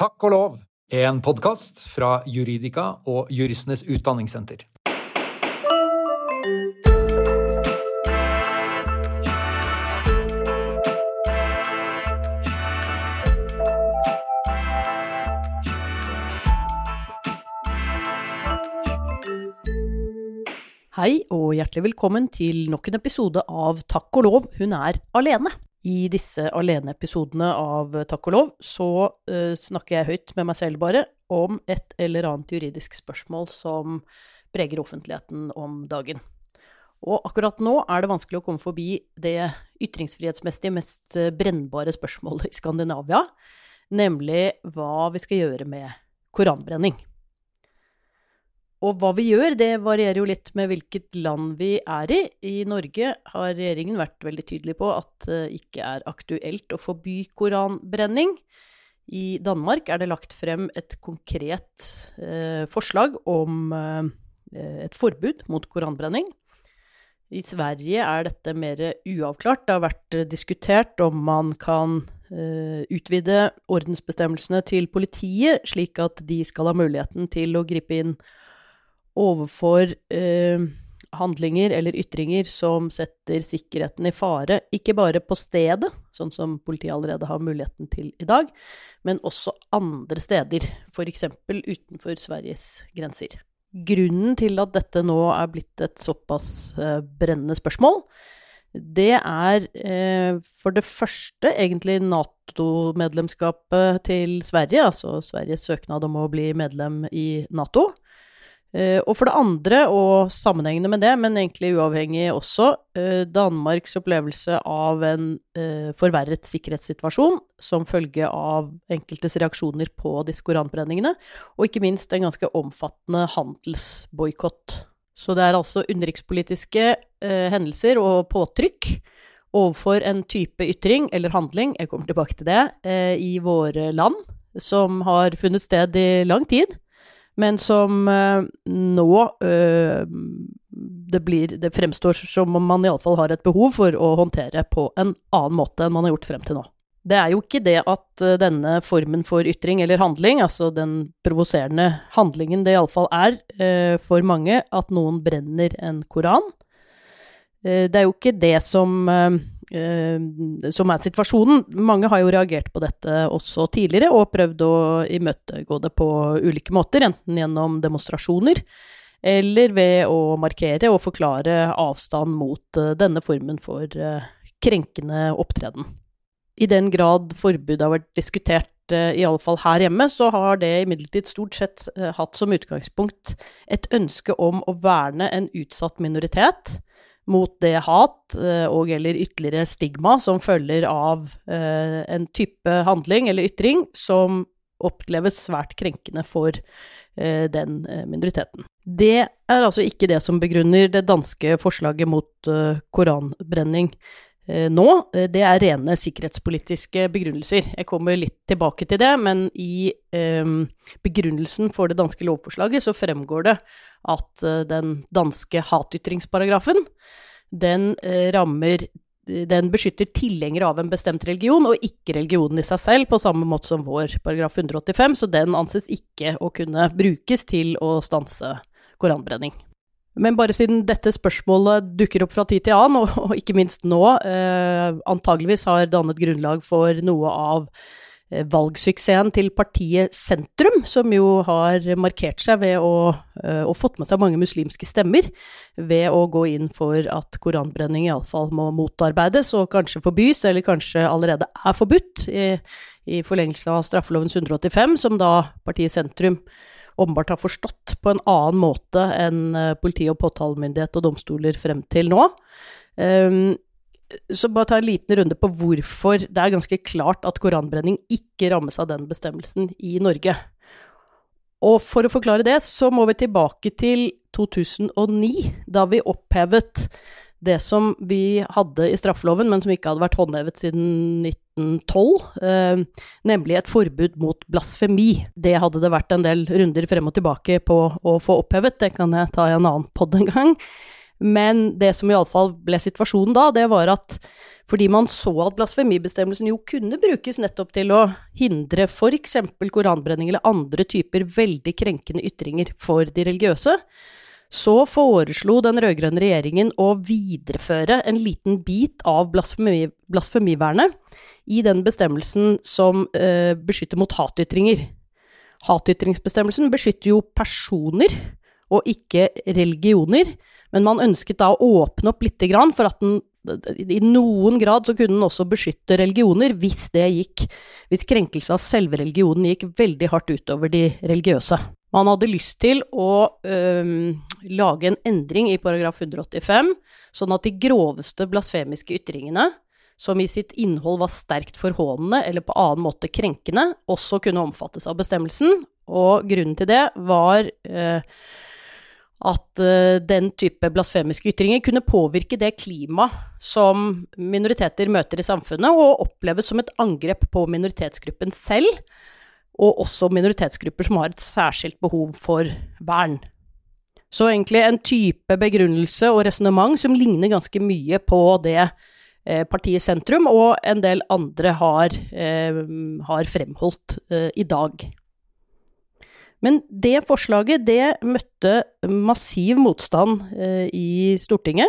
Takk og lov, en podkast fra Juridika og Juristenes Utdanningssenter. Hei og hjertelig velkommen til nok en episode av Takk og lov, hun er alene. I disse aleneepisodene av Takk og lov så uh, snakker jeg høyt med meg selv bare om et eller annet juridisk spørsmål som preger offentligheten om dagen. Og akkurat nå er det vanskelig å komme forbi det ytringsfrihetsmessig mest brennbare spørsmålet i Skandinavia, nemlig hva vi skal gjøre med koranbrenning. Og hva vi gjør, det varierer jo litt med hvilket land vi er i. I Norge har regjeringen vært veldig tydelig på at det ikke er aktuelt å forby koranbrenning. I Danmark er det lagt frem et konkret eh, forslag om eh, et forbud mot koranbrenning. I Sverige er dette mer uavklart. Det har vært diskutert om man kan eh, utvide ordensbestemmelsene til politiet, slik at de skal ha muligheten til å gripe inn overfor eh, handlinger eller ytringer som setter sikkerheten i fare, ikke bare på stedet, sånn som politiet allerede har muligheten til i dag, men også andre steder, f.eks. utenfor Sveriges grenser. Grunnen til at dette nå er blitt et såpass eh, brennende spørsmål, det er eh, for det første egentlig Nato-medlemskapet til Sverige, altså Sveriges søknad om å bli medlem i Nato. Uh, og for det andre, og sammenhengende med det, men egentlig uavhengig også, uh, Danmarks opplevelse av en uh, forverret sikkerhetssituasjon som følge av enkeltes reaksjoner på disse koranbrenningene, og ikke minst en ganske omfattende handelsboikott. Så det er altså utenrikspolitiske hendelser og påtrykk overfor en type ytring eller handling, jeg kommer tilbake til det, i våre land, som har funnet sted i lang tid men som uh, nå uh, det, blir, det fremstår som om man iallfall har et behov for å håndtere på en annen måte enn man har gjort frem til nå. Det er jo ikke det at uh, denne formen for ytring eller handling, altså den provoserende handlingen det iallfall er for mange, at noen brenner en koran. det er jo ikke det som Eh, som er situasjonen. Mange har jo reagert på dette også tidligere, og prøvd å imøtegå det på ulike måter, enten gjennom demonstrasjoner eller ved å markere og forklare avstand mot uh, denne formen for uh, krenkende opptreden. I den grad forbudet har vært diskutert, i alle fall her hjemme, så har det imidlertid stort sett hatt som utgangspunkt et ønske om å verne en utsatt minoritet mot det hat eh, og eller ytterligere stigma som følger av eh, en type handling eller ytring som oppleves svært krenkende for eh, den minoriteten. Det er altså ikke det som begrunner det danske forslaget mot koranbrenning nå. Det er rene sikkerhetspolitiske begrunnelser. Jeg kommer litt tilbake til det, men i begrunnelsen for det danske lovforslaget så fremgår det at den danske hatytringsparagrafen den eh, rammer den beskytter tilhengere av en bestemt religion, og ikke religionen i seg selv, på samme måte som vår paragraf 185, så den anses ikke å kunne brukes til å stanse koranbrenning. Men bare siden dette spørsmålet dukker opp fra tid til annen, og, og ikke minst nå, eh, antageligvis har dannet grunnlag for noe av Eh, valgsuksessen til partiet Sentrum, som jo har markert seg ved å eh, og fått med seg mange muslimske stemmer ved å gå inn for at koranbrenning iallfall må motarbeides og kanskje forbys, eller kanskje allerede er forbudt, i, i forlengelse av straffelovens 185, som da partiet Sentrum åpenbart har forstått på en annen måte enn eh, politi og påtalemyndighet og domstoler frem til nå. Um, så bare ta en liten runde på hvorfor det er ganske klart at koranbrenning ikke rammes av den bestemmelsen i Norge. Og for å forklare det, så må vi tilbake til 2009, da vi opphevet det som vi hadde i straffeloven, men som ikke hadde vært håndhevet siden 1912, eh, nemlig et forbud mot blasfemi. Det hadde det vært en del runder frem og tilbake på å få opphevet, det kan jeg ta i en annen pod en gang. Men det som iallfall ble situasjonen da, det var at fordi man så at blasfemibestemmelsen jo kunne brukes nettopp til å hindre f.eks. koranbrenning eller andre typer veldig krenkende ytringer for de religiøse, så foreslo den rød-grønne regjeringen å videreføre en liten bit av blasfemi, blasfemivernet i den bestemmelsen som eh, beskytter mot hatytringer. Hatytringsbestemmelsen beskytter jo personer og ikke religioner, men man ønsket da å åpne opp lite grann for at den i noen grad så kunne den også beskytte religioner hvis det gikk Hvis krenkelse av selve religionen gikk veldig hardt utover de religiøse. Man hadde lyst til å øhm, lage en endring i paragraf 185, sånn at de groveste blasfemiske ytringene, som i sitt innhold var sterkt forhånende eller på annen måte krenkende, også kunne omfattes av bestemmelsen. Og grunnen til det var øh, at uh, den type blasfemiske ytringer kunne påvirke det klimaet som minoriteter møter i samfunnet, og oppleves som et angrep på minoritetsgruppen selv, og også minoritetsgrupper som har et særskilt behov for vern. Så egentlig en type begrunnelse og resonnement som ligner ganske mye på det eh, partiet Sentrum og en del andre har, eh, har fremholdt eh, i dag. Men det forslaget, det møtte massiv motstand i Stortinget.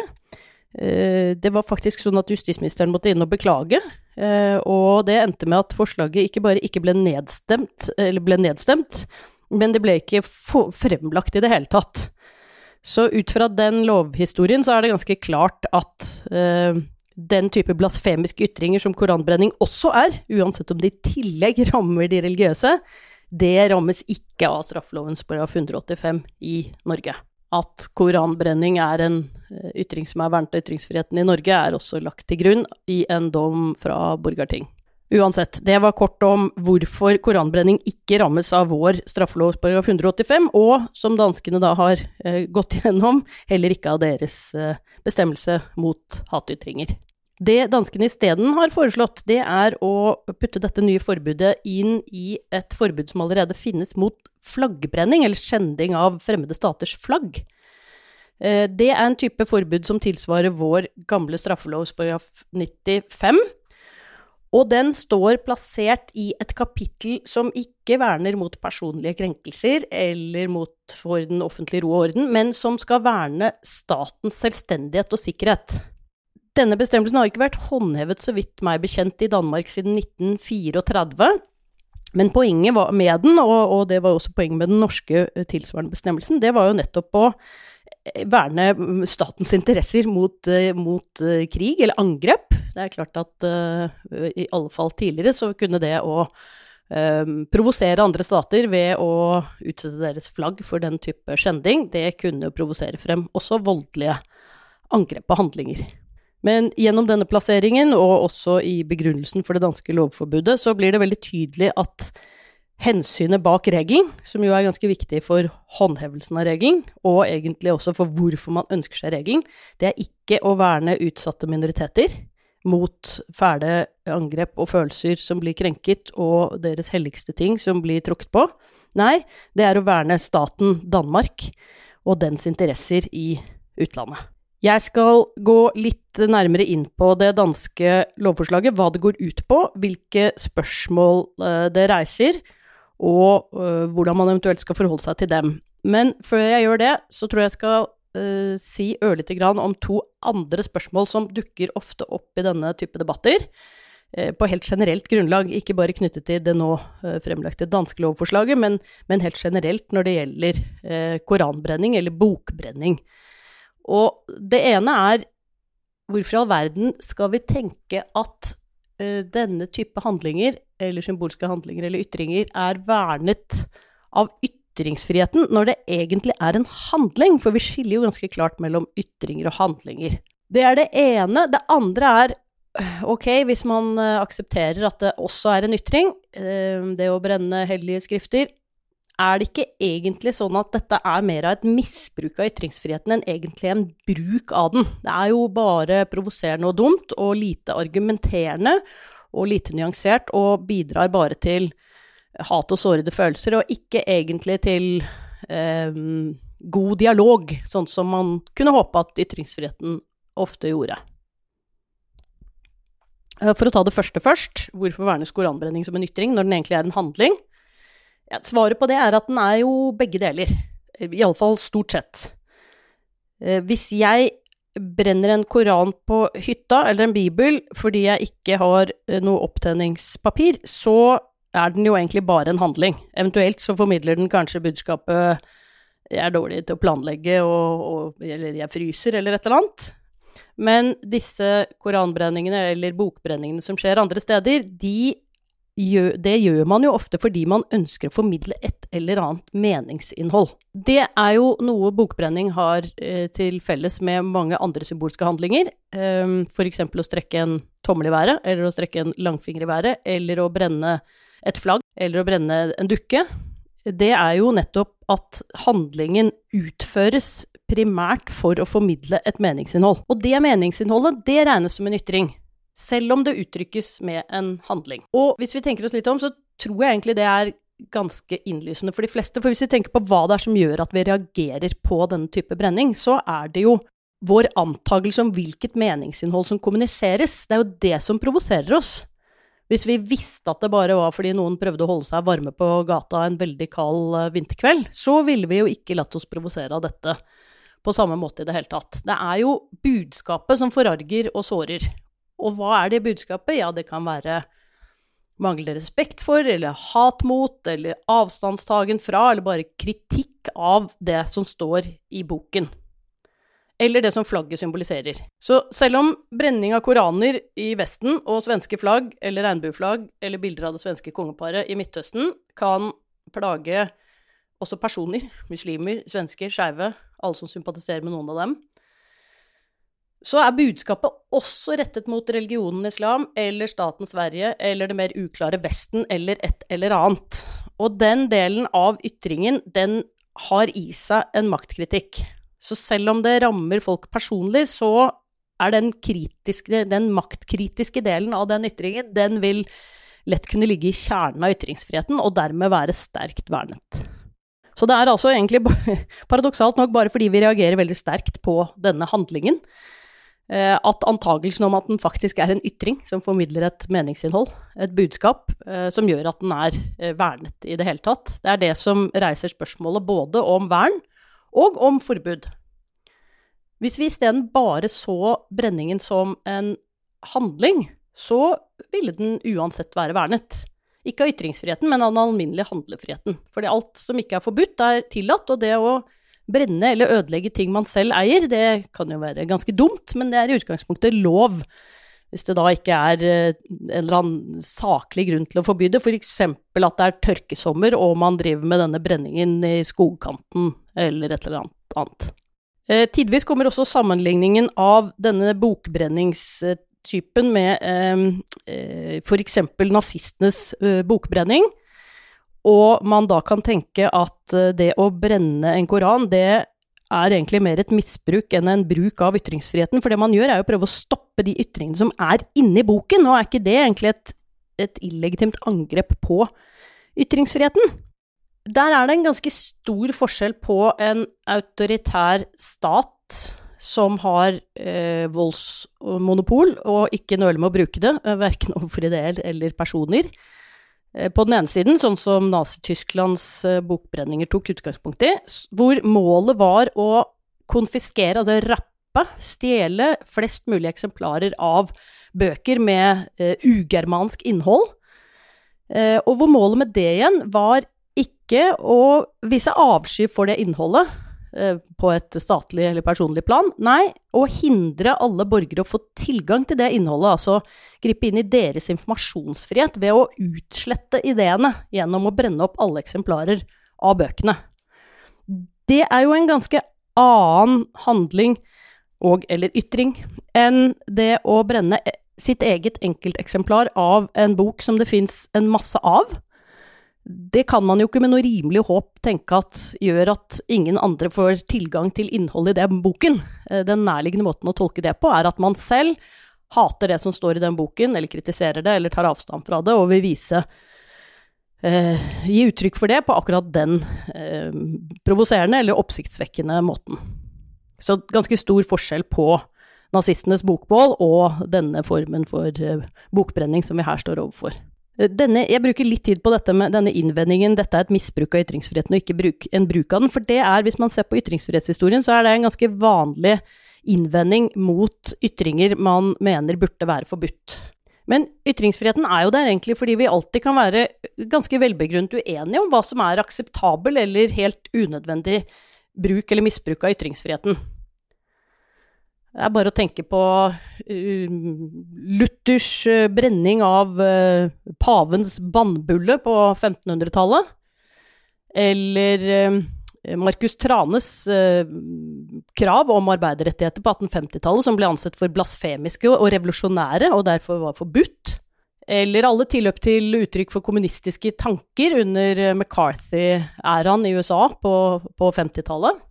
Eh, det var faktisk sånn at justisministeren måtte inn og beklage, eh, og det endte med at forslaget ikke bare ikke ble nedstemt, eller ble nedstemt, men det ble ikke fremlagt i det hele tatt. Så ut fra den lovhistorien så er det ganske klart at eh, den type blasfemiske ytringer som koranbrenning også er, uansett om det i tillegg rammer de religiøse, det rammes ikke av straffelovens paragraf 185 i Norge. At koranbrenning er en eh, ytring som er vernet av ytringsfriheten i Norge, er også lagt til grunn i en dom fra Borgarting. Uansett, det var kort om hvorfor koranbrenning ikke rammes av vår straffelovs paragraf 185, og som danskene da har eh, gått gjennom, heller ikke av deres eh, bestemmelse mot hatytringer. Det danskene isteden har foreslått, det er å putte dette nye forbudet inn i et forbud som allerede finnes mot flaggbrenning, eller skjending av fremmede staters flagg. Eh, det er en type forbud som tilsvarer vår gamle straffelovs paragraf 95. Og den står plassert i et kapittel som ikke verner mot personlige krenkelser eller mot for den offentlige ro og orden, men som skal verne statens selvstendighet og sikkerhet. Denne bestemmelsen har ikke vært håndhevet, så vidt meg bekjent, i Danmark siden 1934. Men poenget med den, og, og, det var også poenget med den norske eh, tilsvarende bestemmelsen, det var jo nettopp å eh, verne mm, statens interesser mot, eh, mot krig eller angrep. Det er klart at uh, i alle fall tidligere så kunne det å uh, provosere andre stater ved å utsette deres flagg for den type skjending, det kunne provosere frem også voldelige angrep og handlinger. Men gjennom denne plasseringen, og også i begrunnelsen for det danske lovforbudet, så blir det veldig tydelig at hensynet bak regelen, som jo er ganske viktig for håndhevelsen av regelen, og egentlig også for hvorfor man ønsker seg regelen, det er ikke å verne utsatte minoriteter mot fæle angrep og følelser som blir krenket, og deres helligste ting som blir tråkket på. Nei, det er å verne staten Danmark og dens interesser i utlandet. Jeg skal gå litt nærmere inn på det danske lovforslaget, hva det går ut på, hvilke spørsmål eh, det reiser, og eh, hvordan man eventuelt skal forholde seg til dem. Men før jeg gjør det, så tror jeg jeg skal uh, si ørlite grann om to andre spørsmål som dukker ofte opp i denne type debatter. Uh, på helt generelt grunnlag, ikke bare knyttet til det nå uh, fremlagte danske lovforslaget, men, men, helt generelt når det gjelder koranbrenning eller bokbrenning. Og det ene er hvorfor i all verden skal vi tenke at uh, denne type handlinger, eller symbolske handlinger eller ytringer, er vernet av ytringsfriheten, når det egentlig er en handling? For vi skiller jo ganske klart mellom ytringer og handlinger. Det er det ene. Det andre er Ok, hvis man uh, aksepterer at det også er en ytring, uh, det å brenne hellige skrifter, er det ikke egentlig sånn at dette er mer av et misbruk av ytringsfriheten enn egentlig en bruk av den? Det er jo bare provoserende og dumt, og lite argumenterende og lite nyansert, og bidrar bare til hat og sårede følelser, og ikke egentlig til eh, god dialog, sånn som man kunne håpe at ytringsfriheten ofte gjorde. Eh, For å ta det første først, hvorfor vernes koranbrenning som en ytring når den egentlig er en handling? Ja, svaret på det er at den er jo begge deler. Iallfall stort sett. Eh, Hvis jeg brenner en koran på hytta, eller en bibel, fordi jeg ikke har eh, noe opptenningspapir, så er den jo egentlig bare en handling. Eventuelt så formidler den kanskje budskapet 'jeg er dårlig til å planlegge', og, og, eller 'jeg fryser', eller et eller annet. Men disse koranbrenningene eller bokbrenningene som skjer andre steder, de det gjør man jo ofte fordi man ønsker å formidle et eller annet meningsinnhold. Det er jo noe bokbrenning har eh, til felles med mange andre symbolske handlinger. Um, F.eks. å strekke en tommel i været, eller å strekke en langfinger i været, eller å brenne et flagg, eller å brenne en dukke. Det er jo nettopp at handlingen utføres primært for å formidle et meningsinnhold. Og det meningsinnholdet, det regnes som en ytring. Selv om det uttrykkes med en handling. Og hvis vi tenker oss litt om, så tror jeg egentlig det er ganske innlysende for de fleste. For hvis vi tenker på hva det er som gjør at vi reagerer på denne type brenning, så er det jo vår antakelse om hvilket meningsinnhold som kommuniseres. Det er jo det som provoserer oss. Hvis vi visste at det bare var fordi noen prøvde å holde seg varme på gata en veldig kald eh, vinterkveld, så ville vi jo ikke latt oss provosere av dette på samme måte i det hele tatt. Det er jo budskapet som forarger og sårer. Og hva er det budskapet? Ja, det kan være manglende respekt for, eller hat mot, eller avstandstagen fra, eller bare kritikk av det som står i boken. Eller det som flagget symboliserer. Så selv om brenning av koraner i Vesten og svenske flagg eller regnbueflagg eller bilder av det svenske kongeparet i Midtøsten kan plage også personer, muslimer, svensker, skeive, alle som sympatiserer med noen av dem, så er budskapet også rettet mot religionen islam eller staten Sverige eller det mer uklare Vesten eller et eller annet. Og den delen av ytringen, den har i seg en maktkritikk. Så selv om det rammer folk personlig, så er den, kritiske, den maktkritiske delen av den ytringen, den vil lett kunne ligge i kjernen av ytringsfriheten, og dermed være sterkt vernet. Så det er altså egentlig paradoksalt nok bare fordi vi reagerer veldig sterkt på denne handlingen, at antakelsen om at den faktisk er en ytring som formidler et meningsinnhold, et budskap, eh, som gjør at den er eh, vernet i det hele tatt. Det er det som reiser spørsmålet både om vern og om forbud. Hvis vi isteden bare så brenningen som en handling, så ville den uansett være vernet. Ikke av ytringsfriheten, men av den alminnelige handlefriheten. Fordi alt som ikke er forbudt, er tillatt, og det å brenne eller ødelegge ting man selv eier, det kan jo være ganske dumt, men det er i utgangspunktet lov. Hvis det da ikke er eh, en eller annen saklig grunn til å forby det, f.eks. For at det er tørkesommer og man driver med denne brenningen i skogkanten eller et eller annet annet. Eh, tidvis kommer også sammenligningen av denne bokbrenningstypen med eh, eh, f.eks. nazistenes bokbrenning, og man da kan tenke at eh, det å brenne en koran, det er egentlig mer et misbruk enn en bruk av ytringsfriheten. For det man gjør, er jo å prøve å stoppe de ytringene som er inni boken, og er ikke det egentlig et, et illegitimt angrep på ytringsfriheten? Der er det en ganske stor forskjell på en autoritær stat som har eh, voldsmonopol, og ikke nøler med å bruke det, eh, verken overfor ideell eller personer. Eh, På den ene siden, sånn som Nazi-Tysklands eh, bokbrenninger tok utgangspunkt i, hvor målet var å konfiskere, altså rappe, stjele flest mulig eksemplarer av bøker med eh, ugermansk innhold. Eh, og hvor målet med det igjen var ikke å vise avsky for det innholdet på et statlig eller personlig plan. Nei, å hindre alle borgere å få tilgang til det innholdet, altså gripe inn i deres informasjonsfrihet ved å utslette ideene gjennom å brenne opp alle eksemplarer av bøkene. Det er jo en ganske annen handling og eller ytring enn det å brenne e- sitt eget enkelteksemplar av en bok som det fins en masse av. Det kan man jo ikke med noe rimelig håp tenke at gjør at ingen andre får tilgang til innholdet i den boken. Eh, Den nærliggende måten å tolke det på er at man selv hater det som står i den boken, eller kritiserer det, eller tar avstand fra det, og vil vise eh, gi uttrykk for det på akkurat den eh, provoserende eller oppsiktsvekkende måten. Så ganske stor forskjell på nazistenes bokbål og denne formen for eh, bokbrenning som vi her står overfor. Denne, jeg bruker litt tid på dette med denne innvendingen dette er et misbruk av ytringsfriheten og ikke bruk, en bruk av den. For det er, hvis man ser på ytringsfrihetshistorien, så er det en ganske vanlig innvending mot ytringer man mener burde være forbudt. Men ytringsfriheten er jo der egentlig fordi vi alltid kan være ganske velbegrunnet uenige om hva som er akseptabel eller helt unødvendig bruk eller misbruk av ytringsfriheten. Det er bare å tenke på uh, Luthers uh, brenning av uh, pavens bannbulle på 1500-tallet. Eller Markus Tranes krav om arbeiderrettigheter på 1850-tallet, som ble ansett for blasfemiske og revolusjonære, og derfor var forbudt. Eller alle tilløp til uttrykk for kommunistiske tanker under McCarthy-æraen i USA på, på 50-tallet.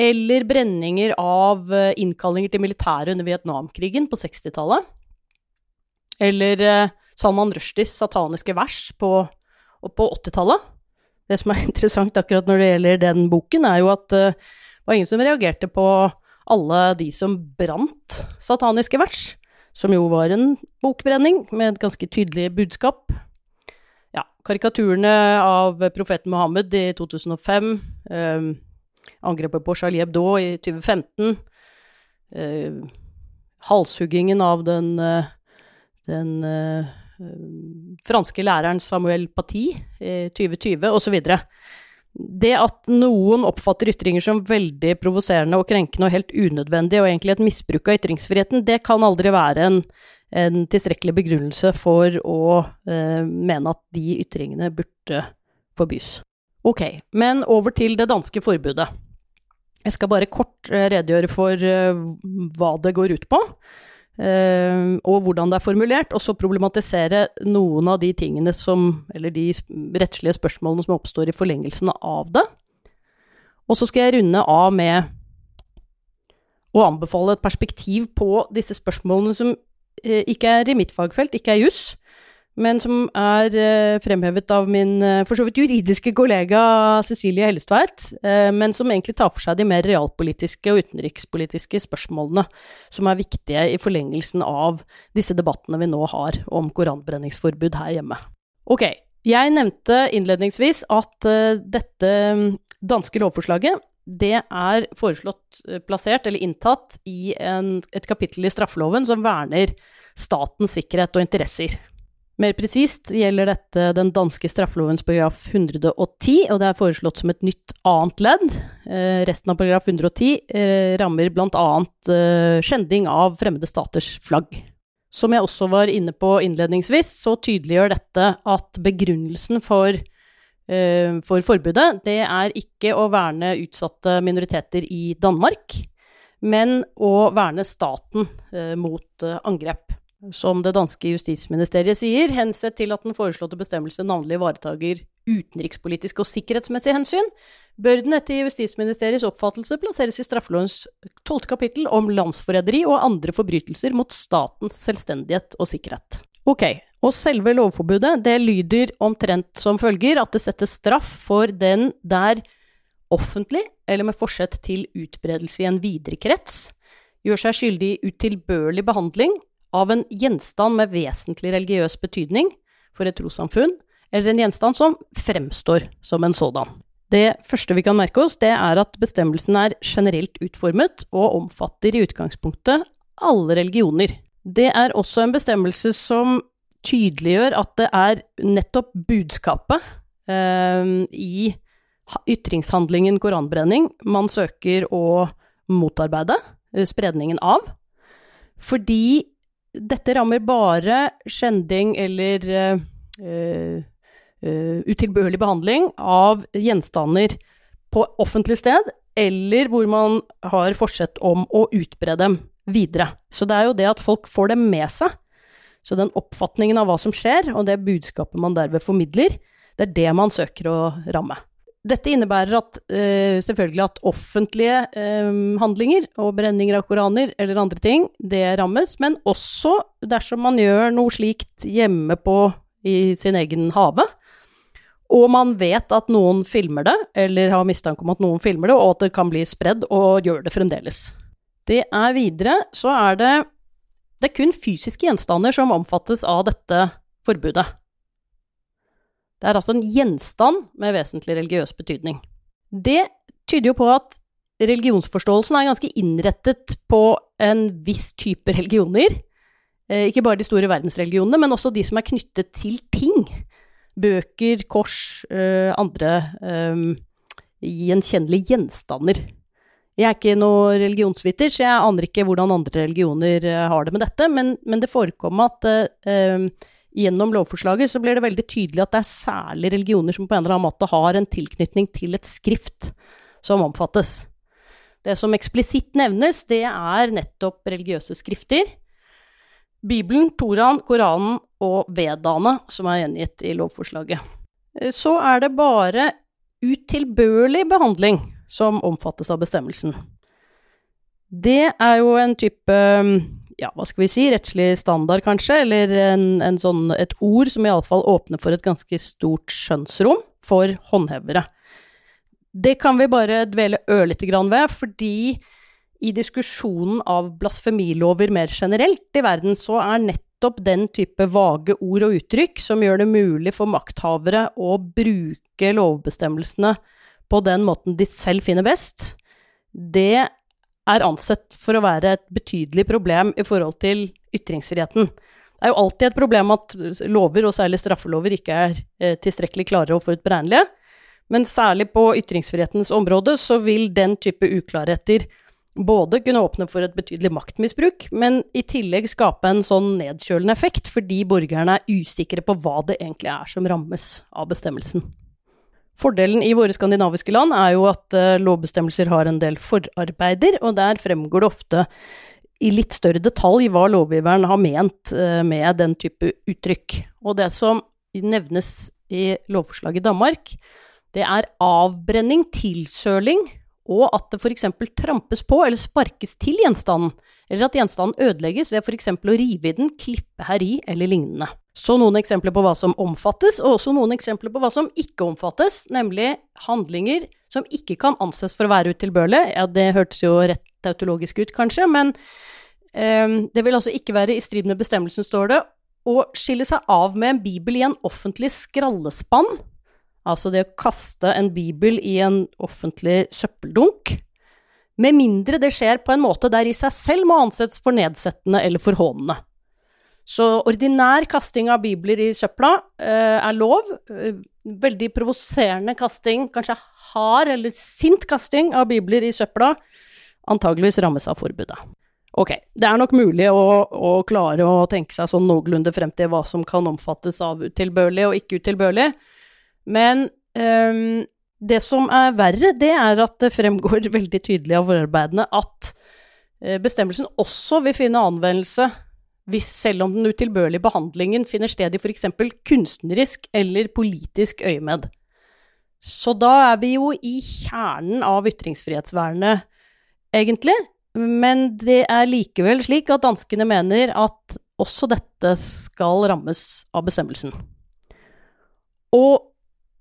Eller brenninger av eh, innkallinger til militæret under Vietnamkrigen på 60-tallet. Eller eh, Salman Rushdies sataniske vers på, på 80-tallet. Det som er interessant akkurat når det gjelder den boken, er jo at uh, det var ingen som reagerte på alle de som brant sataniske vers, som jo var en bokbrenning med et ganske tydelig budskap. Ja, karikaturene av profeten Mohammed i 2005 um, Angrepet på Charlie Hebdo i 2015. Eh, halshuggingen av den, eh, den eh, franske læreren Samuel Paty i 2020, osv. Det at noen oppfatter ytringer som veldig provoserende og krenkende og helt unødvendig, og egentlig et misbruk av ytringsfriheten, det kan aldri være en, en tilstrekkelig begrunnelse for å eh, mene at de ytringene burde forbys. Ok, men over til det danske forbudet. Jeg skal bare kort eh, redegjøre for eh, hva det går ut på, eh, og hvordan det er formulert, og så problematisere noen av de tingene som, eller de rettslige spørsmålene som oppstår i forlengelsen av det. Og så skal jeg runde av med å anbefale et perspektiv på disse spørsmålene som ikke er i mitt fagfelt, ikke er juss, men som er uh, fremhevet av min uh, for så vidt juridiske kollega Cecilie Hellestveit, uh, men som egentlig tar for seg de mer realpolitiske og utenrikspolitiske spørsmålene som er viktige i forlengelsen av disse debattene vi nå har om koranbrenningsforbud her hjemme. Ok, jeg nevnte innledningsvis at dette mm, danske lovforslaget det er foreslått plassert eller inntatt i en, et kapittel i straffeloven som verner statens sikkerhet og interesser. Mer presist gjelder dette den danske straffelovens paragraf 110, og det er foreslått som et nytt annet ledd. Eh, resten av paragraf 110 eh, rammer bl.a. Eh, skjending av fremmede staters flagg. Som jeg også var inne på innledningsvis, så tydeliggjør dette at begrunnelsen for, eh, for forbudet, det er ikke å verne utsatte minoriteter i Danmark, men å verne staten eh, mot eh, angrep som det danske justisministeriet sier, hensett til at den foreslåtte bestemmelse navnlig ivaretager utenrikspolitiske og sikkerhetsmessige hensyn, bør den etter Justisministeriets oppfattelse plasseres i straffelovens tolvte kapittel om landsforræderi og andre forbrytelser mot statens selvstendighet og sikkerhet. Ok, og selve lovforbudet det lyder omtrent som følger at det settes straff for den der offentlig, eller med forsett til utbredelse i en videre krets, gjør seg skyldig i utilbørlig behandling av en gjenstand med vesentlig religiøs betydning for et trossamfunn, eller en gjenstand som fremstår som en sådan. Det første vi kan merke oss, det er at bestemmelsen er generelt utformet og omfatter i utgangspunktet alle religioner. Det er også en bestemmelse som tydeliggjør at det er nettopp budskapet eh, i ytringshandlingen koranbrenning man søker å motarbeide, eh, spredningen av. Fordi dette rammer bare skjending eller uh, uh, utilbørlig behandling av gjenstander på offentlig sted, eller hvor man har forsett om å utbre dem videre. Så det er jo det at folk får dem med seg. Så den oppfatningen av hva som skjer, og det budskapet man derved formidler, det er det man søker å ramme. Dette innebærer at, uh, selvfølgelig at offentlige uh, handlinger og brenninger av koraner eller andre ting, det rammes, men også dersom man gjør noe slikt hjemme på i sin egen hage, og man vet at noen filmer det, eller har mistanke om at noen filmer det, og at det kan bli spredd, og gjør det fremdeles. Det er videre, så er det Det er kun fysiske gjenstander som omfattes av dette forbudet. Det er altså en gjenstand med vesentlig religiøs betydning. Det tyder jo på at religionsforståelsen er ganske innrettet på en viss type religioner. Eh, ikke bare de store verdensreligionene, men også de som er knyttet til ting. Bøker, kors, eh, andre eh, gjenkjennelige gjenstander. Jeg er ikke noe religionsviter, så jeg aner ikke hvordan andre religioner har det med dette, men, men det forekommer at gjennom lovforslaget så blir det veldig tydelig at det er særlig religioner som på en eller annen måte har en tilknytning til et skrift som omfattes. Det som eksplisitt nevnes, det er nettopp religiøse skrifter. Bibelen, Toraen, Koranen og Vedaene som er gjengitt i lovforslaget. Så er det bare utilbørlig behandling som omfattes av bestemmelsen. Det er jo en type ja, hva skal vi si, rettslig standard, kanskje, eller en, en sånn, et ord som iallfall åpner for et ganske stort skjønnsrom for håndhevere. Det kan vi bare dvele ørlite grann ved, fordi i diskusjonen av blasfemilover mer generelt i verden, så er nettopp den type vage ord og uttrykk som gjør det mulig for makthavere å bruke lovbestemmelsene på den måten de selv finner best, det er ansett for å være et betydelig problem i forhold til ytringsfriheten. Det er jo alltid et problem at lover, og særlig straffelover, ikke er eh, tilstrekkelig klare og forutberegnelige. Men særlig på ytringsfrihetens område så vil den type uklarheter både kunne åpne for et betydelig maktmisbruk, men i tillegg skape en sånn nedkjølende effekt, fordi borgerne er usikre på hva det egentlig er som rammes av bestemmelsen. Fordelen i våre skandinaviske land er jo at uh, lovbestemmelser har en del forarbeider, og der fremgår det ofte i litt større detalj hva lovgiveren har ment uh, med den type uttrykk. Og det som nevnes i lovforslaget i Danmark, det er avbrenning, tilsøling, og at det f.eks. trampes på eller sparkes til gjenstanden, eller at gjenstanden ødelegges ved f.eks. å rive i den, klippe heri eller lignende. Så noen eksempler på hva som omfattes, og også noen eksempler på hva som ikke omfattes, nemlig handlinger som ikke kan anses for å være utilbørlige. Ja, det hørtes jo rett tautologisk ut, kanskje, men um, det vil altså ikke være i strid med bestemmelsen, står det, å skille seg av med en bibel i en offentlig skrallespann, altså det å kaste en bibel i en offentlig søppeldunk, med mindre det skjer på en måte der i seg selv må anses for nedsettende eller forhånende. Så ordinær kasting av bibler i søpla eh, er lov. Eh, veldig provoserende kasting, kanskje hard eller sint kasting av bibler i søpla, antageligvis rammes av forbudet. Ok, det er nok mulig å, å, klare å tenke seg sånn noenlunde frem til hva som kan omfattes av utilbørlig og ikke utilbørlig, men um, det som er verre, det er at det fremgår veldig tydelig av forarbeidene at uh, bestemmelsen også vil finne anvendelse hvis selv om den utilbørlige behandlingen finner sted i f.eks. kunstnerisk eller politisk øyemed. Så da er vi jo i kjernen av ytringsfrihetsvernet, egentlig. Men det er likevel slik at danskene mener at også dette skal rammes av bestemmelsen. Og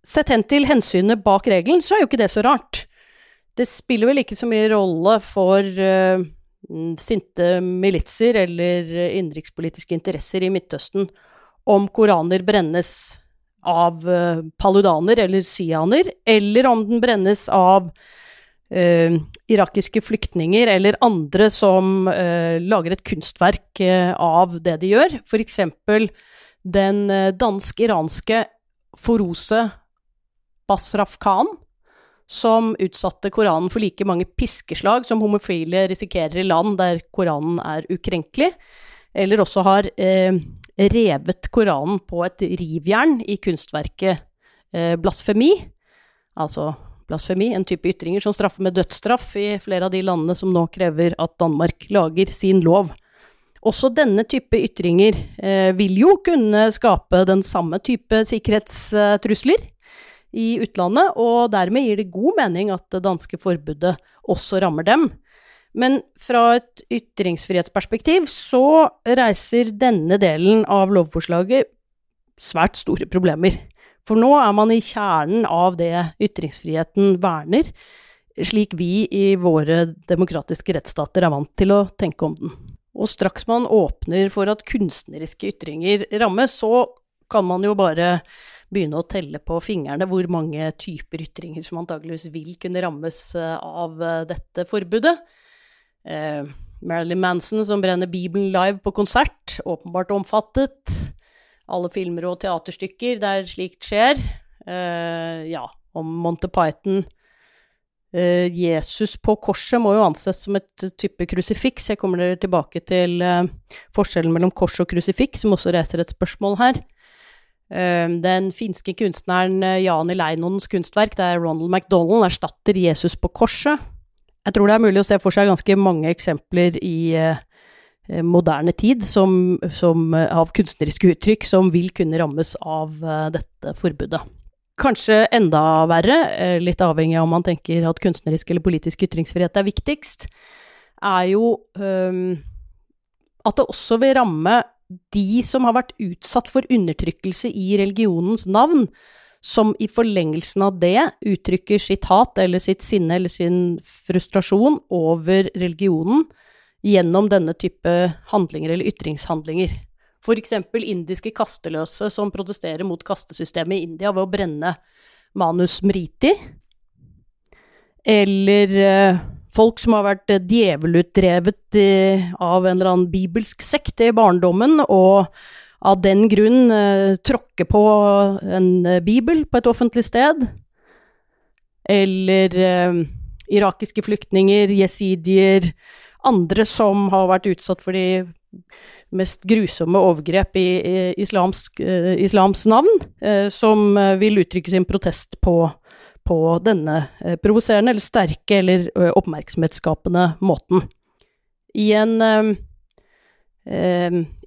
sett hen til hensynet bak regelen, så er jo ikke det så rart. Det spiller vel ikke så mye rolle for Mm, sinte militser eller innenrikspolitiske interesser i Midtøsten om koraner brennes av uh, paludaner eller sianer, eller om den brennes av uh, irakiske flyktninger eller andre som uh, lager et kunstverk av det de gjør. Eksempel den dansk-iranske Forose Basraf Khan, som utsatte Koranen for like mange piskeslag som homofile risikerer i land der Koranen er ukrenkelig, eller også har eh, revet Koranen på et rivjern i kunstverket eh, blasfemi, altså blasfemi, en type ytringer som straffer med dødsstraff i flere av de landene som nå krever at Danmark lager sin lov. Også denne type ytringer eh, vil jo kunne skape den samme type sikkerhetstrusler i utlandet, og dermed gir det god mening at det danske forbudet også rammer dem. Men fra et ytringsfrihetsperspektiv så reiser denne delen av lovforslaget svært store problemer. For nå er man i kjernen av det ytringsfriheten verner, slik vi i våre demokratiske rettsstater er vant til å tenke om den. Og straks man åpner for at kunstneriske ytringer rammes, så kan man jo bare begynne å telle på fingrene hvor mange typer ytringer som antageligvis vil kunne rammes eh, av eh, dette forbudet. Eh, Marilyn Manson som brenner Bibelen live på konsert, åpenbart omfattet. Alle filmer og teaterstykker der slikt skjer. Eh, ja, om Monty Python eh, Jesus på korset må jo anses som et type krusifiks. Jeg kommer tilbake til forskjellen mellom kors og krusifiks, som også reiser et spørsmål her. Ehm, den finske kunstneren eh, Jani Leinonens kunstverk, der Ronald McDonald erstatter Jesus på korset. Jeg tror det er mulig å se for seg ganske mange eksempler i eh, eh, moderne tid som, som, av kunstneriske uttrykk som vil kunne rammes av dette forbudet. Kanskje enda verre, litt avhengig av om man tenker at kunstnerisk eller politisk ytringsfrihet er viktigst, er jo um, at det også vil ramme de som har vært utsatt for undertrykkelse i religionens navn, som i forlengelsen av det uttrykker sitt hat eller sitt sinne eller sin frustrasjon over religionen gjennom denne type handlinger eller ytringshandlinger. Eksempel indiske kasteløse som protesterer mot kastesystemet i India ved å brenne Manus Mriti, eller uh, folk som har vært eh, djevelutdrevet eh, av en eller annen bibelsk sekt i barndommen, og av den grunn eh, tråkke på en bibel på et offentlig sted. Eller irakiske flyktninger, jesidier, andre som har vært utsatt for de mest grusomme overgrep i, islamsk, islams navn, som vil uttrykke sin protest på på denne eh, provoserende eller sterke eller eh, oppmerksomhetsskapende måten. I en eh,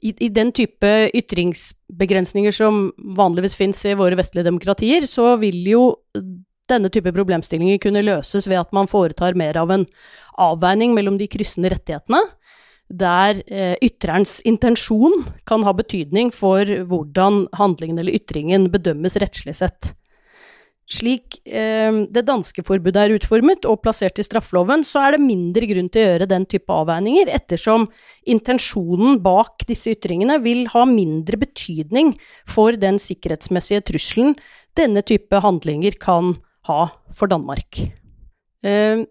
i, den type ytringsbegrensninger som vanligvis finnes i våre vestlige demokratier, så vil jo denne type problemstillinger kunne løses ved at man foretar mer av en avveining mellom de kryssende rettighetene, der eh, ytrerens intensjon kan ha betydning for hvordan handlingen eller ytringen bedømmes rettslig sett. Slik eh, det danske forbudet er utformet og plassert i straffeloven, så er det mindre grunn til å gjøre den type avveininger, ettersom intensjonen bak disse ytringene vil ha mindre betydning for den sikkerhetsmessige trusselen denne type handlinger kan ha for Danmark. Eh,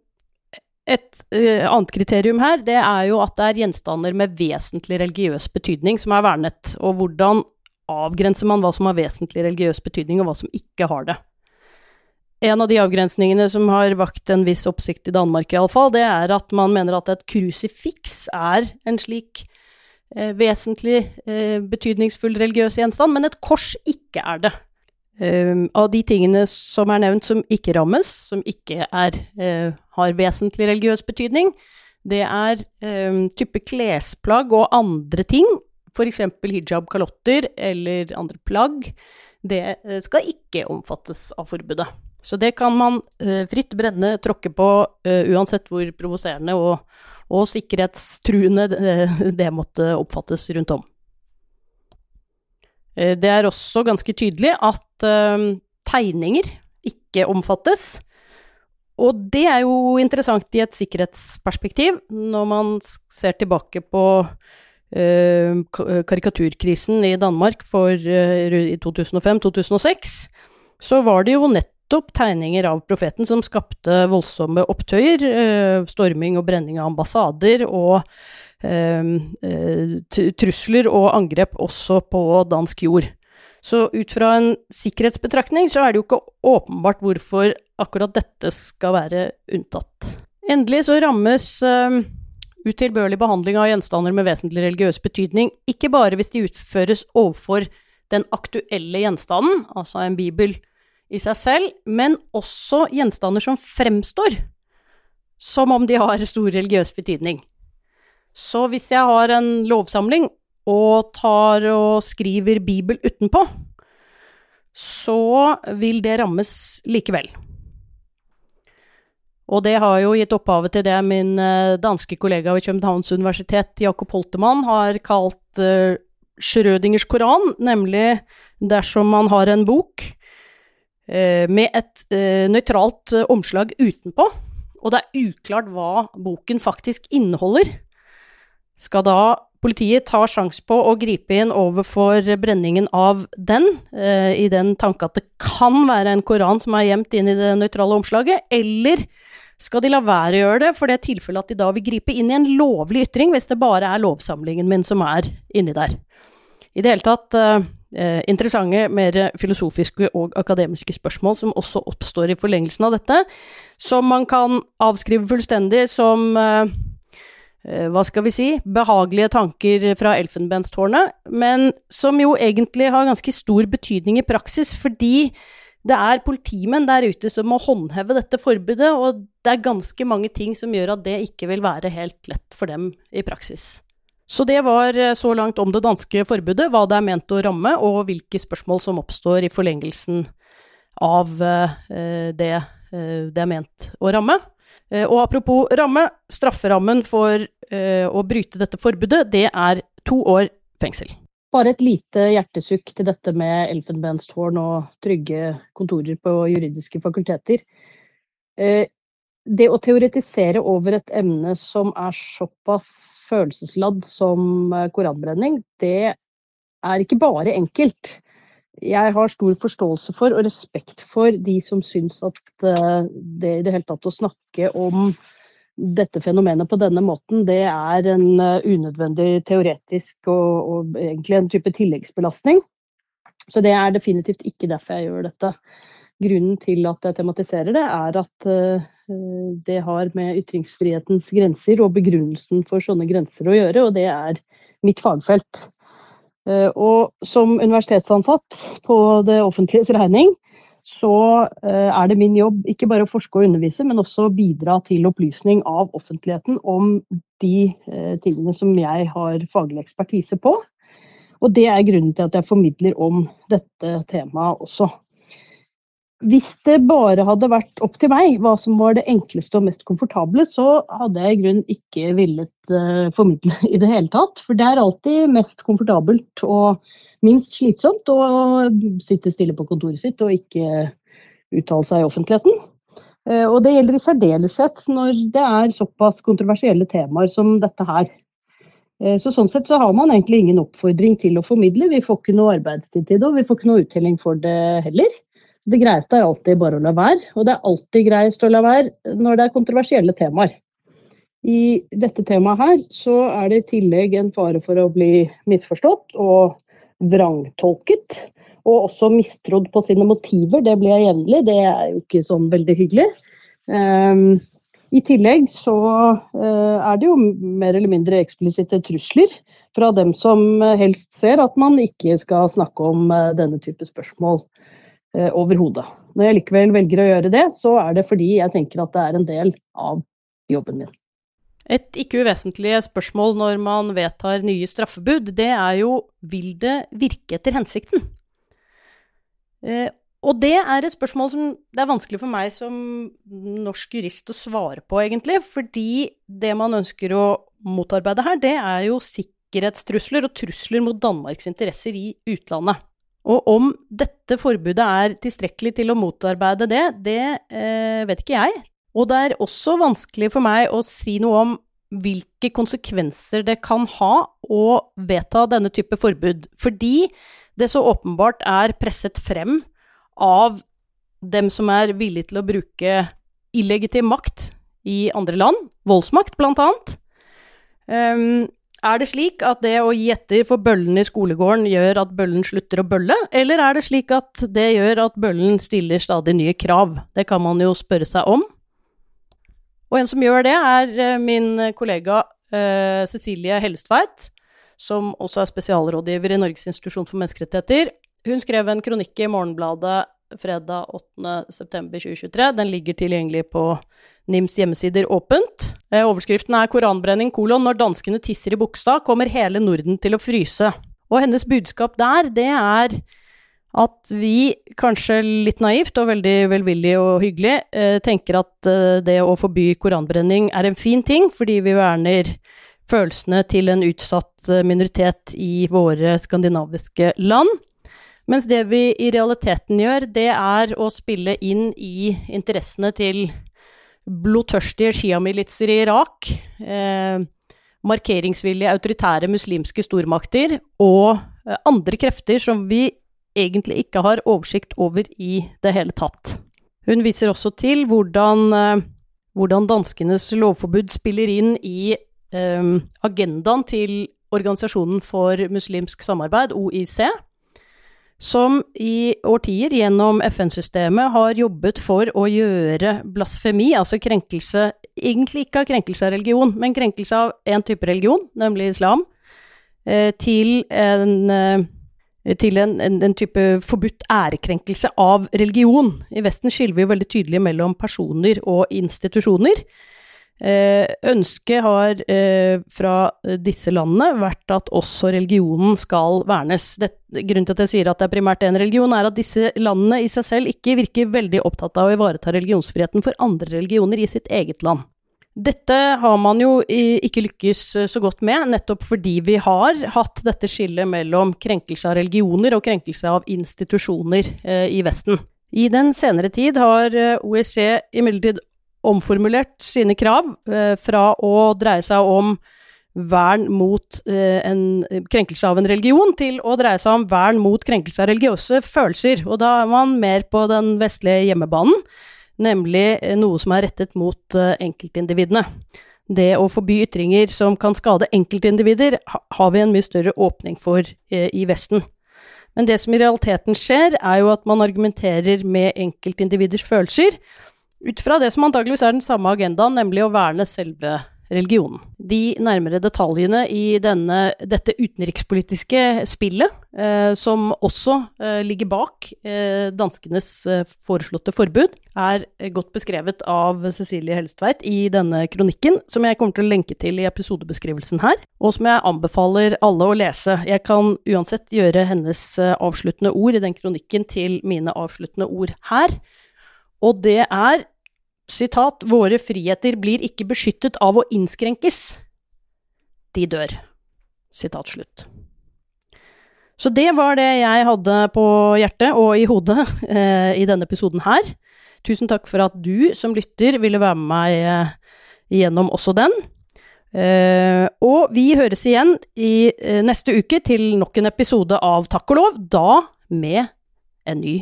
et eh, annet kriterium her, det er jo at det er gjenstander med vesentlig religiøs betydning som er vernet, og hvordan avgrenser man hva som har vesentlig religiøs betydning, og hva som ikke har det en av de avgrensningene som har vakt en viss oppsikt i Danmark, iallfall, det er at man mener at et krusifiks er en slik eh, vesentlig eh, betydningsfull religiøs gjenstand, men et kors ikke er det. Um, av de tingene som er nevnt som ikke rammes, som ikke er, eh, har vesentlig religiøs betydning, det er um, type klesplagg og andre ting, f.eks. hijab, kalotter eller andre plagg. Det uh, skal ikke omfattes av forbudet. Så det kan man uh, fritt brenne, tråkke på, uh, uansett hvor provoserende og, og sikkerhetstruende det, det, måtte oppfattes rundt om. Uh, det er også ganske tydelig at tegninger ikke omfattes. Og det er jo interessant i et sikkerhetsperspektiv, når man ser tilbake på karikaturkrisen i Danmark for, i 2005-2006, så var det jo nett nettopp tegninger av profeten som skapte voldsomme opptøyer, eh, storming og brenning av ambassader og eh, eh, trusler og angrep også på dansk jord. Så ut fra en sikkerhetsbetraktning så er det jo ikke åpenbart hvorfor akkurat dette skal være unntatt. Endelig så rammes eh, utilbørlig behandling av gjenstander med vesentlig religiøs betydning ikke bare hvis de utføres overfor den aktuelle gjenstanden, altså en bibel, i seg selv, men også gjenstander som fremstår som om de har stor religiøs betydning. Så hvis jeg har en lovsamling og tar og skriver Bibel utenpå, så vil det rammes likevel. Og det har jo gitt opphavet til det min eh, danske kollega ved Københavns universitet, Jakob Holtemann, har kalt uh, Schrødingers koran, nemlig dersom man har en bok eh, med et eh, nøytralt eh, omslag utenpå, og det er uklart hva boken faktisk inneholder. Skal da politiet ta sjanse på å gripe inn overfor brenningen av den, eh, i den tanke at det kan være en koran som er gjemt inn i det nøytrale omslaget, eller skal de la være å gjøre det, for det er tilfellet at de da vil gripe inn i en lovlig ytring, hvis det bare er lovsamlingen min som er inni der. I det hele tatt eh, interessante, mer filosofiske og akademiske spørsmål som også oppstår i forlengelsen av dette, som man kan avskrive fullstendig som eh, eh hva skal vi si, behagelige tanker fra elfenbenstårnet, men som jo egentlig har ganske stor betydning i praksis, fordi det er politimenn der ute som må håndheve dette forbudet, og det er ganske mange ting som gjør at det ikke vil være helt lett for dem i praksis. Så det var eh, så langt om det danske forbudet, hva det er ment å ramme, og hvilke spørsmål som oppstår i forlengelsen av eh, det eh, det er ment å ramme. Og apropos ramme, strafferammen for å bryte dette forbudet, det er to år fengsel. Bare et lite hjertesukk til dette med elfenbenstårn og trygge kontorer på juridiske fakulteter. Det å teoretisere over et emne som er såpass følelsesladd som eh, koranbrenning, det er ikke bare enkelt. Jeg har stor forståelse for og respekt for de som syns at eh, det i det hele tatt å snakke om dette fenomenet på denne måten, det er en eh, unødvendig teoretisk og, og, egentlig en type tilleggsbelastning. Så det er definitivt ikke derfor jeg gjør dette. Grunnen til at jeg tematiserer det, er at uh, det har med ytringsfrihetens grenser og begrunnelsen for sånne grenser å gjøre, og det er mitt fagfelt. Uh, og som universitetsansatt på det offentliges regning, så eh, er det min jobb ikke bare å forske og undervise, men også bidra til opplysning av offentligheten om de eh, tingene som jeg har faglig ekspertise på. Og det er grunnen til at jeg formidler om dette temaet også. Hvis det bare hadde vært opp til meg hva som var det enkleste og mest komfortable, så hadde jeg i grunnen ikke villet uh, formidle i det hele tatt. For det er alltid mest komfortabelt og minst slitsomt å sitte stille på kontoret sitt og ikke uttale seg i offentligheten. Uh, og det gjelder i særdeleshet når det er såpass kontroversielle temaer som dette her. Eh, så Sånn sett så har man egentlig ingen oppfordring til å formidle. Vi får ikke noe arbeidstid til det, og vi får ikke noe uttelling for det heller. Det greieste er alltid bare å la være, og det er alltid greiest å la være når det er kontroversielle temaer. I dette temaet her så er det i tillegg en fare for å bli misforstått og vrangtolket. Og også mistrodd på sine motiver. Det blir jeg jevnlig. Det er jo ikke sånn veldig hyggelig. Um, I tillegg så uh, er det jo mer eller mindre eksplisitte trusler fra dem som helst ser at man ikke skal snakke om uh, denne type spørsmål overhodet. Når jeg likevel velger å gjøre det, så er det fordi jeg tenker at det er en del av jobben min. Et ikke uvesentlig spørsmål når man vedtar nye straffebud, det er jo vil det virke etter hensikten? Eh, og det er et spørsmål som det er vanskelig for meg som norsk jurist å svare på, egentlig. Fordi det man ønsker å motarbeide her, det er jo sikkerhetstrusler og trusler mot Danmarks interesser i utlandet. Og om dette forbudet er tilstrekkelig til å motarbeide det, det eh, vet ikke jeg. Og det er også vanskelig for meg å si noe om hvilke konsekvenser det kan ha å vedta denne type forbud, fordi det så åpenbart er presset frem av dem som er villige til å bruke illegitim makt i andre land, voldsmakt blant annet. Um, er det slik at det å gi etter for bøllene i skolegården gjør at bøllen slutter å bølle, eller er det slik at det gjør at bøllen stiller stadig nye krav? Det kan man jo spørre seg om. Og en som gjør det, er eh, min kollega uh, Cecilie Hellestveit, som også er spesialrådgiver i Norges institusjon for menneskerettigheter. Hun skrev en kronikk i Morgenbladet fredag 8.9.2023. Den ligger tilgjengelig på NIMs hjemmesider åpent. Eh, overskriften er 'Koranbrenning kolon når danskene tisser i buksa, kommer hele Norden til å fryse'. Og hennes budskap der, det er at vi, kanskje litt naivt og veldig velvillig og hyggelig, eh, tenker at eh, det å forby koranbrenning er en fin ting, fordi vi verner følelsene til en utsatt minoritet i våre skandinaviske land. Mens det vi i realiteten gjør, det er å spille inn i interessene til blodtørstige sjiamilitser i Irak, eh, markeringsvillige autoritære muslimske stormakter og eh, andre krefter som vi egentlig ikke har oversikt over i det hele tatt. Hun viser også til hvordan, eh, hvordan danskenes lovforbud spiller inn i eh, agendaen til Organisasjonen for muslimsk samarbeid, OIC, som i årtier gjennom FN-systemet har jobbet for å gjøre blasfemi, altså krenkelse Egentlig ikke av krenkelse av religion, men krenkelse av én type religion, nemlig islam, eh, til en eh, til en, en, en, type forbudt ærekrenkelse av religion. I Vesten skiller vi jo veldig tydelig mellom personer og institusjoner. Eh, ønsket har eh, fra disse landene vært at også religionen skal vernes. Det, grunnen til at jeg sier at det er primært én religion, er at disse landene i seg selv ikke virker veldig opptatt av å ivareta religionsfriheten for andre religioner i sitt eget land. Dette har man jo ikke lykkes så godt med, nettopp fordi vi har hatt dette skillet mellom krenkelse av religioner og krenkelse av institusjoner eh, i Vesten. I den senere tid har OEC imidlertid omformulert sine krav eh, fra å dreie seg om vern mot eh, en krenkelse av en religion, til å dreie seg om vern mot krenkelse av religiøse følelser. Og da er man mer på den vestlige hjemmebanen, nemlig eh, noe som er rettet mot enkeltindividene. Det å forby ytringer som kan skade enkeltindivider, ha, har vi en mye større åpning for i Vesten. Men det som i realiteten skjer, er jo at man argumenterer med enkeltindividers følelser, ut fra det som antageligvis er den samme agendaen, nemlig å verne selve religionen. De nærmere detaljene i denne, dette utenrikspolitiske spillet, eh, som også eh, ligger bak eh, danskenes eh, foreslåtte forbud, er godt beskrevet av Cecilie Helstveit i denne kronikken, som jeg kommer til å lenke til i episodebeskrivelsen her, og som jeg anbefaler alle å lese. Jeg kan uansett gjøre hennes eh, avsluttende ord i den kronikken til mine avsluttende ord her. Og det er Sitat, våre friheter blir ikke beskyttet av å innskrenkes. De dør. Sitat slutt. Så det var det jeg hadde på hjertet og i hodet eh, i denne episoden her. Tusen takk for at du som lytter ville være med meg eh, gjennom også den. Eh, og vi høres igjen i eh, neste uke til nok en episode av Takk og lov, da med en ny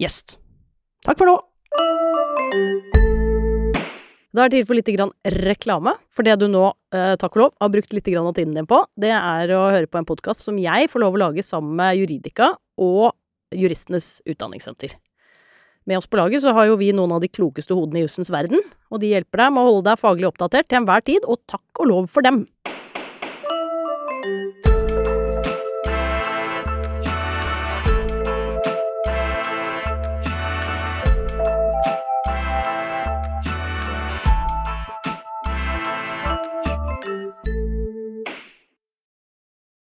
gjest. Takk for nå! Da er det tid for litt reklame. For det du nå, eh, takk og lov, har brukt litt av tiden din på, det er å høre på en podkast som jeg får lov å lage sammen med Juridika og Juristenes Utdanningssenter. Med oss på laget så har jo vi noen av de klokeste hodene i jussens verden, og de hjelper deg med å holde deg faglig oppdatert til enhver tid, og takk og lov for dem!